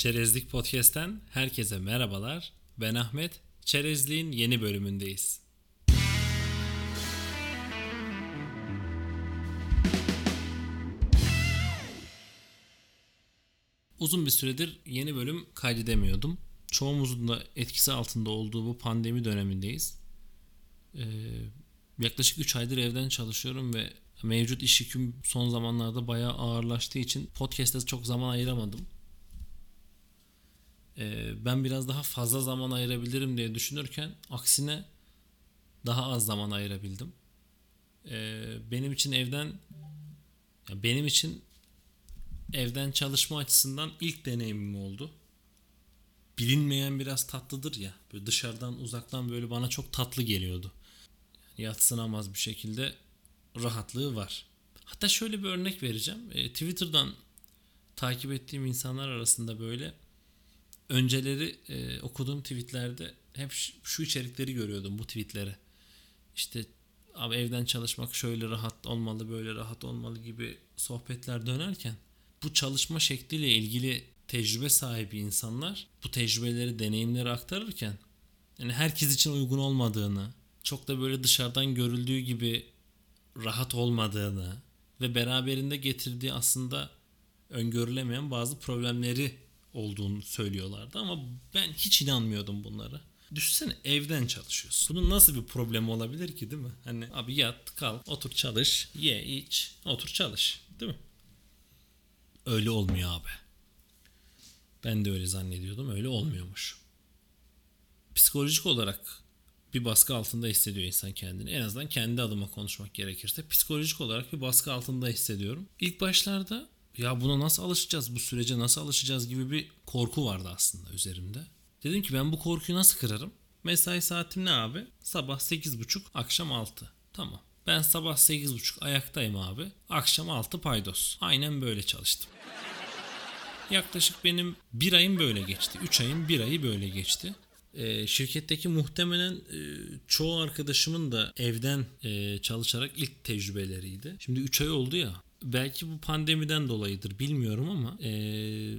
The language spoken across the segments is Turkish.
Çerezlik Podcast'ten herkese merhabalar. Ben Ahmet. Çerezliğin yeni bölümündeyiz. Uzun bir süredir yeni bölüm kaydedemiyordum. Çoğumuzun da etkisi altında olduğu bu pandemi dönemindeyiz. Ee, yaklaşık 3 aydır evden çalışıyorum ve mevcut iş yüküm son zamanlarda bayağı ağırlaştığı için podcast'e çok zaman ayıramadım. Ee, ben biraz daha fazla zaman ayırabilirim diye düşünürken aksine daha az zaman ayırabildim. Ee, benim için evden benim için evden çalışma açısından ilk deneyimim oldu. Bilinmeyen biraz tatlıdır ya. Böyle dışarıdan uzaktan böyle bana çok tatlı geliyordu. Yani yatsınamaz bir şekilde rahatlığı var. Hatta şöyle bir örnek vereceğim. E, Twitter'dan takip ettiğim insanlar arasında böyle önceleri e, okuduğum tweetlerde hep şu içerikleri görüyordum bu tweetlere. İşte abi evden çalışmak şöyle rahat olmalı böyle rahat olmalı gibi sohbetler dönerken bu çalışma şekliyle ilgili tecrübe sahibi insanlar bu tecrübeleri, deneyimleri aktarırken yani herkes için uygun olmadığını, çok da böyle dışarıdan görüldüğü gibi rahat olmadığını ve beraberinde getirdiği aslında öngörülemeyen bazı problemleri olduğunu söylüyorlardı ama ben hiç inanmıyordum bunlara. Düşünsene evden çalışıyorsun. Bunun nasıl bir problemi olabilir ki değil mi? Hani abi yat, kalk, otur çalış, ye, iç, otur çalış. Değil mi? Öyle olmuyor abi. Ben de öyle zannediyordum. Öyle olmuyormuş. Psikolojik olarak bir baskı altında hissediyor insan kendini. En azından kendi adıma konuşmak gerekirse psikolojik olarak bir baskı altında hissediyorum. İlk başlarda ya buna nasıl alışacağız, bu sürece nasıl alışacağız gibi bir korku vardı aslında üzerimde. Dedim ki ben bu korkuyu nasıl kırarım? Mesai saatim ne abi? Sabah 8.30, akşam 6. Tamam. Ben sabah 8.30 ayaktayım abi. Akşam 6 paydos. Aynen böyle çalıştım. Yaklaşık benim bir ayım böyle geçti. 3 ayım bir ayı böyle geçti. E, şirketteki muhtemelen e, çoğu arkadaşımın da evden e, çalışarak ilk tecrübeleriydi. Şimdi 3 ay oldu ya. Belki bu pandemiden dolayıdır bilmiyorum ama e,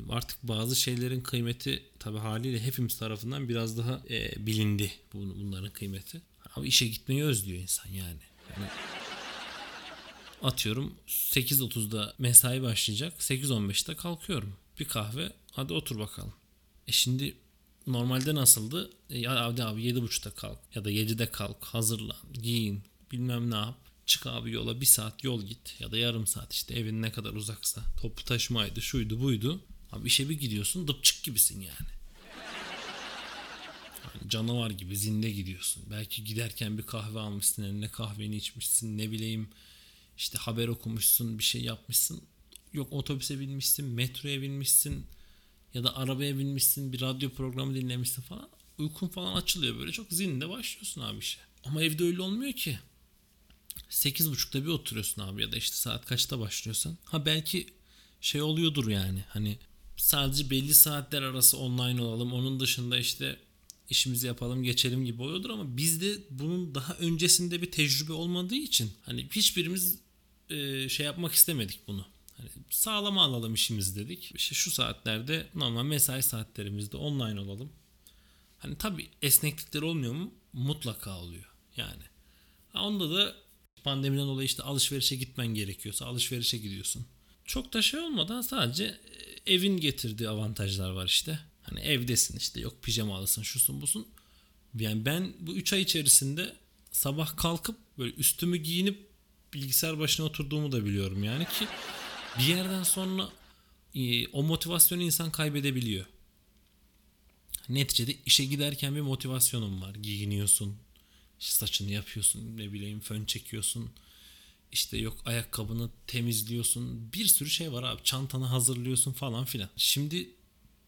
artık bazı şeylerin kıymeti tabi haliyle hepimiz tarafından biraz daha e, bilindi bunların kıymeti. Abi işe gitmeyi özlüyor insan yani. yani atıyorum 8.30'da mesai başlayacak 8.15'te kalkıyorum. Bir kahve hadi otur bakalım. E şimdi normalde nasıldı? E, abi abi 7.30'da kalk ya da 7'de kalk hazırlan giyin bilmem ne yap. Çık abi yola bir saat yol git ya da yarım saat işte evin ne kadar uzaksa toplu taşımaydı şuydu buydu. Abi işe bir gidiyorsun dıpçık gibisin yani. yani. Canavar gibi zinde gidiyorsun. Belki giderken bir kahve almışsın eline kahveni içmişsin ne bileyim işte haber okumuşsun bir şey yapmışsın. Yok otobüse binmişsin metroya binmişsin ya da arabaya binmişsin bir radyo programı dinlemişsin falan uykun falan açılıyor böyle çok zinde başlıyorsun abi işe. Ama evde öyle olmuyor ki. 8.30'da bir oturuyorsun abi ya da işte saat kaçta başlıyorsan. Ha belki şey oluyordur yani hani sadece belli saatler arası online olalım. Onun dışında işte işimizi yapalım geçelim gibi oluyordur ama bizde bunun daha öncesinde bir tecrübe olmadığı için hani hiçbirimiz e, şey yapmak istemedik bunu. Hani sağlama alalım işimizi dedik. İşte şu saatlerde normal mesai saatlerimizde online olalım. Hani tabi esneklikler olmuyor mu? Mutlaka oluyor. Yani. Onda da pandemiden dolayı işte alışverişe gitmen gerekiyorsa alışverişe gidiyorsun. Çok da şey olmadan sadece e, evin getirdiği avantajlar var işte. Hani evdesin işte yok pijamalısın şusun busun. Yani ben bu 3 ay içerisinde sabah kalkıp böyle üstümü giyinip bilgisayar başına oturduğumu da biliyorum yani ki bir yerden sonra e, o motivasyonu insan kaybedebiliyor. Neticede işe giderken bir motivasyonun var. Giyiniyorsun, saçını yapıyorsun, ne bileyim fön çekiyorsun. İşte yok ayakkabını temizliyorsun. Bir sürü şey var abi. Çantanı hazırlıyorsun falan filan. Şimdi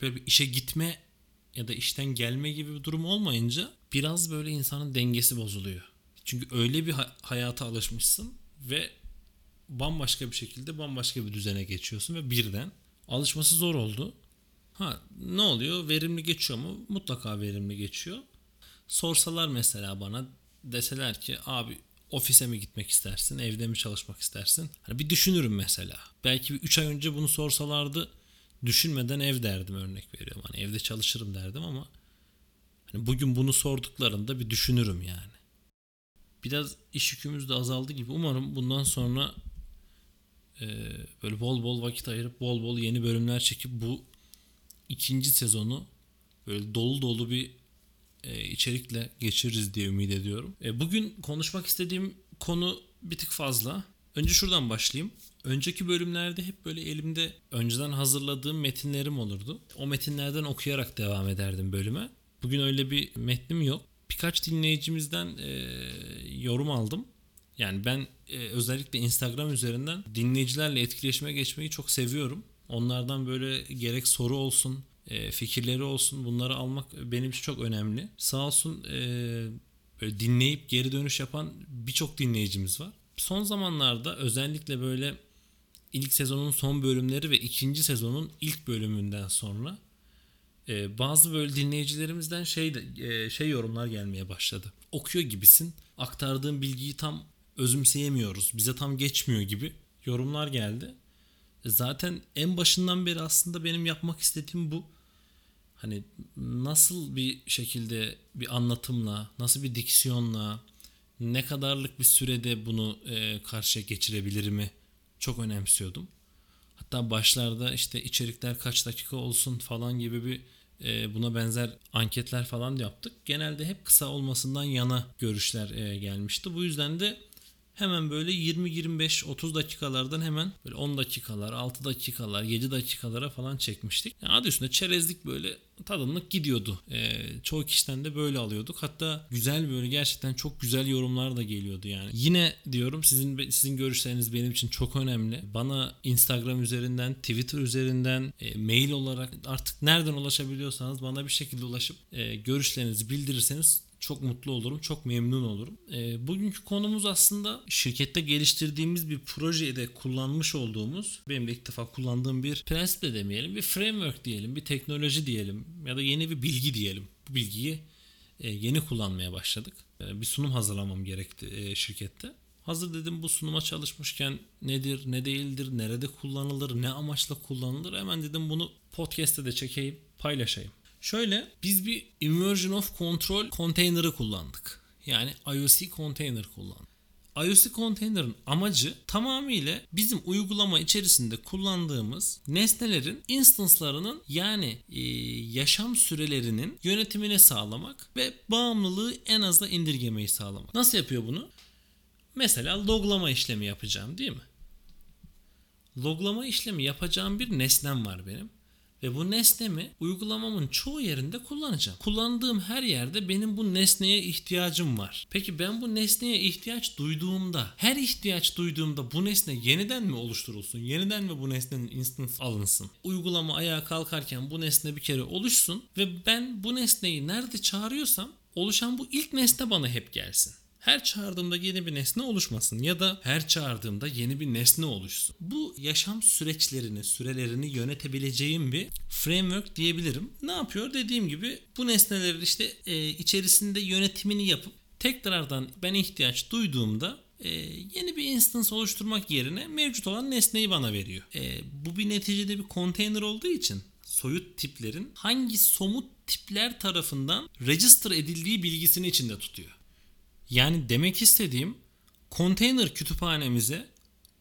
böyle bir işe gitme ya da işten gelme gibi bir durum olmayınca biraz böyle insanın dengesi bozuluyor. Çünkü öyle bir hayata alışmışsın ve bambaşka bir şekilde bambaşka bir düzene geçiyorsun ve birden alışması zor oldu. Ha ne oluyor? Verimli geçiyor mu? Mutlaka verimli geçiyor. Sorsalar mesela bana deseler ki abi ofise mi gitmek istersin, evde mi çalışmak istersin? Hani bir düşünürüm mesela. Belki bir 3 ay önce bunu sorsalardı düşünmeden ev derdim örnek veriyorum. Hani evde çalışırım derdim ama hani bugün bunu sorduklarında bir düşünürüm yani. Biraz iş yükümüz de azaldı gibi. Umarım bundan sonra e, böyle bol bol vakit ayırıp bol bol yeni bölümler çekip bu ikinci sezonu böyle dolu dolu bir e, içerikle geçiririz diye ümit ediyorum. E, bugün konuşmak istediğim konu bir tık fazla. Önce şuradan başlayayım. Önceki bölümlerde hep böyle elimde önceden hazırladığım metinlerim olurdu. O metinlerden okuyarak devam ederdim bölüme. Bugün öyle bir metnim yok. Birkaç dinleyicimizden e, yorum aldım. Yani ben e, özellikle Instagram üzerinden dinleyicilerle etkileşime geçmeyi çok seviyorum. Onlardan böyle gerek soru olsun, e, fikirleri olsun bunları almak benim için çok önemli. Sağ olsun e, böyle dinleyip geri dönüş yapan birçok dinleyicimiz var. Son zamanlarda özellikle böyle ilk sezonun son bölümleri ve ikinci sezonun ilk bölümünden sonra e, bazı böyle dinleyicilerimizden şey e, şey yorumlar gelmeye başladı. Okuyor gibisin. Aktardığın bilgiyi tam özümseyemiyoruz. Bize tam geçmiyor gibi yorumlar geldi. E, zaten en başından beri aslında benim yapmak istediğim bu. Hani nasıl bir şekilde bir anlatımla, nasıl bir diksiyonla, ne kadarlık bir sürede bunu e, karşıya geçirebilirimi çok önemsiyordum. Hatta başlarda işte içerikler kaç dakika olsun falan gibi bir e, buna benzer anketler falan yaptık. Genelde hep kısa olmasından yana görüşler e, gelmişti. Bu yüzden de hemen böyle 20-25-30 dakikalardan hemen böyle 10 dakikalar, 6 dakikalar, 7 dakikalara falan çekmiştik. Yani adı üstünde çerezlik böyle tadımlık gidiyordu. Ee, çoğu kişiden de böyle alıyorduk. Hatta güzel böyle gerçekten çok güzel yorumlar da geliyordu yani. Yine diyorum sizin sizin görüşleriniz benim için çok önemli. Bana Instagram üzerinden, Twitter üzerinden, e, mail olarak artık nereden ulaşabiliyorsanız bana bir şekilde ulaşıp e, görüşlerinizi bildirirseniz çok mutlu olurum, çok memnun olurum. E, bugünkü konumuz aslında şirkette geliştirdiğimiz bir projede kullanmış olduğumuz, benim de ilk defa kullandığım bir prensip de demeyelim, bir framework diyelim, bir teknoloji diyelim ya da yeni bir bilgi diyelim. Bu bilgiyi e, yeni kullanmaya başladık. E, bir sunum hazırlamam gerekti e, şirkette. Hazır dedim bu sunuma çalışmışken nedir, ne değildir, nerede kullanılır, ne amaçla kullanılır hemen dedim bunu podcast'te de çekeyim, paylaşayım. Şöyle biz bir Immersion of Control container'ı kullandık. Yani IOC container kullandık. IOC Container'ın amacı tamamıyla bizim uygulama içerisinde kullandığımız nesnelerin instance'larının yani e, yaşam sürelerinin yönetimini sağlamak ve bağımlılığı en aza indirgemeyi sağlamak. Nasıl yapıyor bunu? Mesela loglama işlemi yapacağım değil mi? Loglama işlemi yapacağım bir nesnem var benim. Ve bu nesnemi uygulamamın çoğu yerinde kullanacağım. Kullandığım her yerde benim bu nesneye ihtiyacım var. Peki ben bu nesneye ihtiyaç duyduğumda, her ihtiyaç duyduğumda bu nesne yeniden mi oluşturulsun? Yeniden mi bu nesnenin instance alınsın? Uygulama ayağa kalkarken bu nesne bir kere oluşsun ve ben bu nesneyi nerede çağırıyorsam oluşan bu ilk nesne bana hep gelsin her çağırdığımda yeni bir nesne oluşmasın ya da her çağırdığımda yeni bir nesne oluşsun. Bu yaşam süreçlerini, sürelerini yönetebileceğim bir framework diyebilirim. Ne yapıyor? Dediğim gibi bu nesnelerin işte e, içerisinde yönetimini yapıp tekrardan ben ihtiyaç duyduğumda e, yeni bir instance oluşturmak yerine mevcut olan nesneyi bana veriyor. E, bu bir neticede bir container olduğu için soyut tiplerin hangi somut tipler tarafından register edildiği bilgisini içinde tutuyor. Yani demek istediğim konteyner kütüphanemize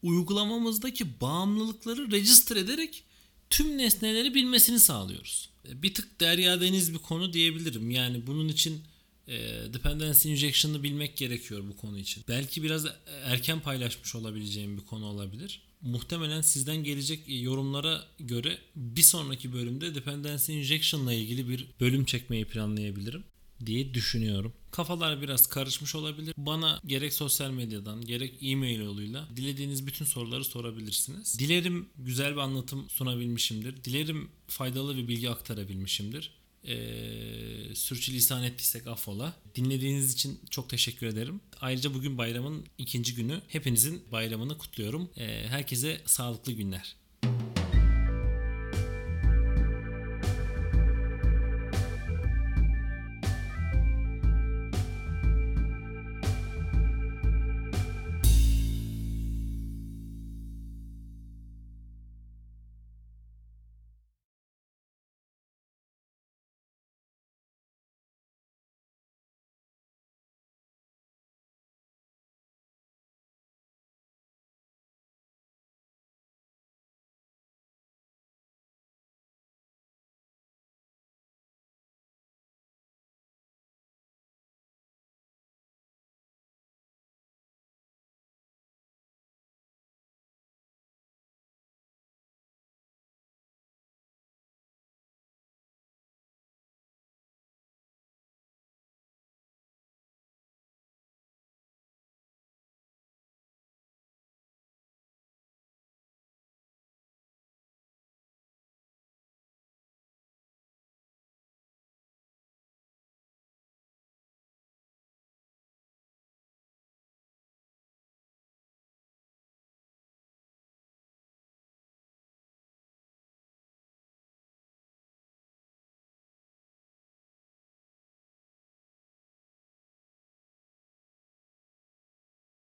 uygulamamızdaki bağımlılıkları register ederek tüm nesneleri bilmesini sağlıyoruz. E, bir tık derya deniz bir konu diyebilirim. Yani bunun için e, dependency injection'ı bilmek gerekiyor bu konu için. Belki biraz erken paylaşmış olabileceğim bir konu olabilir. Muhtemelen sizden gelecek yorumlara göre bir sonraki bölümde dependency injection ile ilgili bir bölüm çekmeyi planlayabilirim diye düşünüyorum. Kafalar biraz karışmış olabilir. Bana gerek sosyal medyadan gerek e-mail yoluyla dilediğiniz bütün soruları sorabilirsiniz. Dilerim güzel bir anlatım sunabilmişimdir. Dilerim faydalı bir bilgi aktarabilmişimdir. Ee, sürçülisan ettiysek affola. Dinlediğiniz için çok teşekkür ederim. Ayrıca bugün bayramın ikinci günü. Hepinizin bayramını kutluyorum. Ee, herkese sağlıklı günler.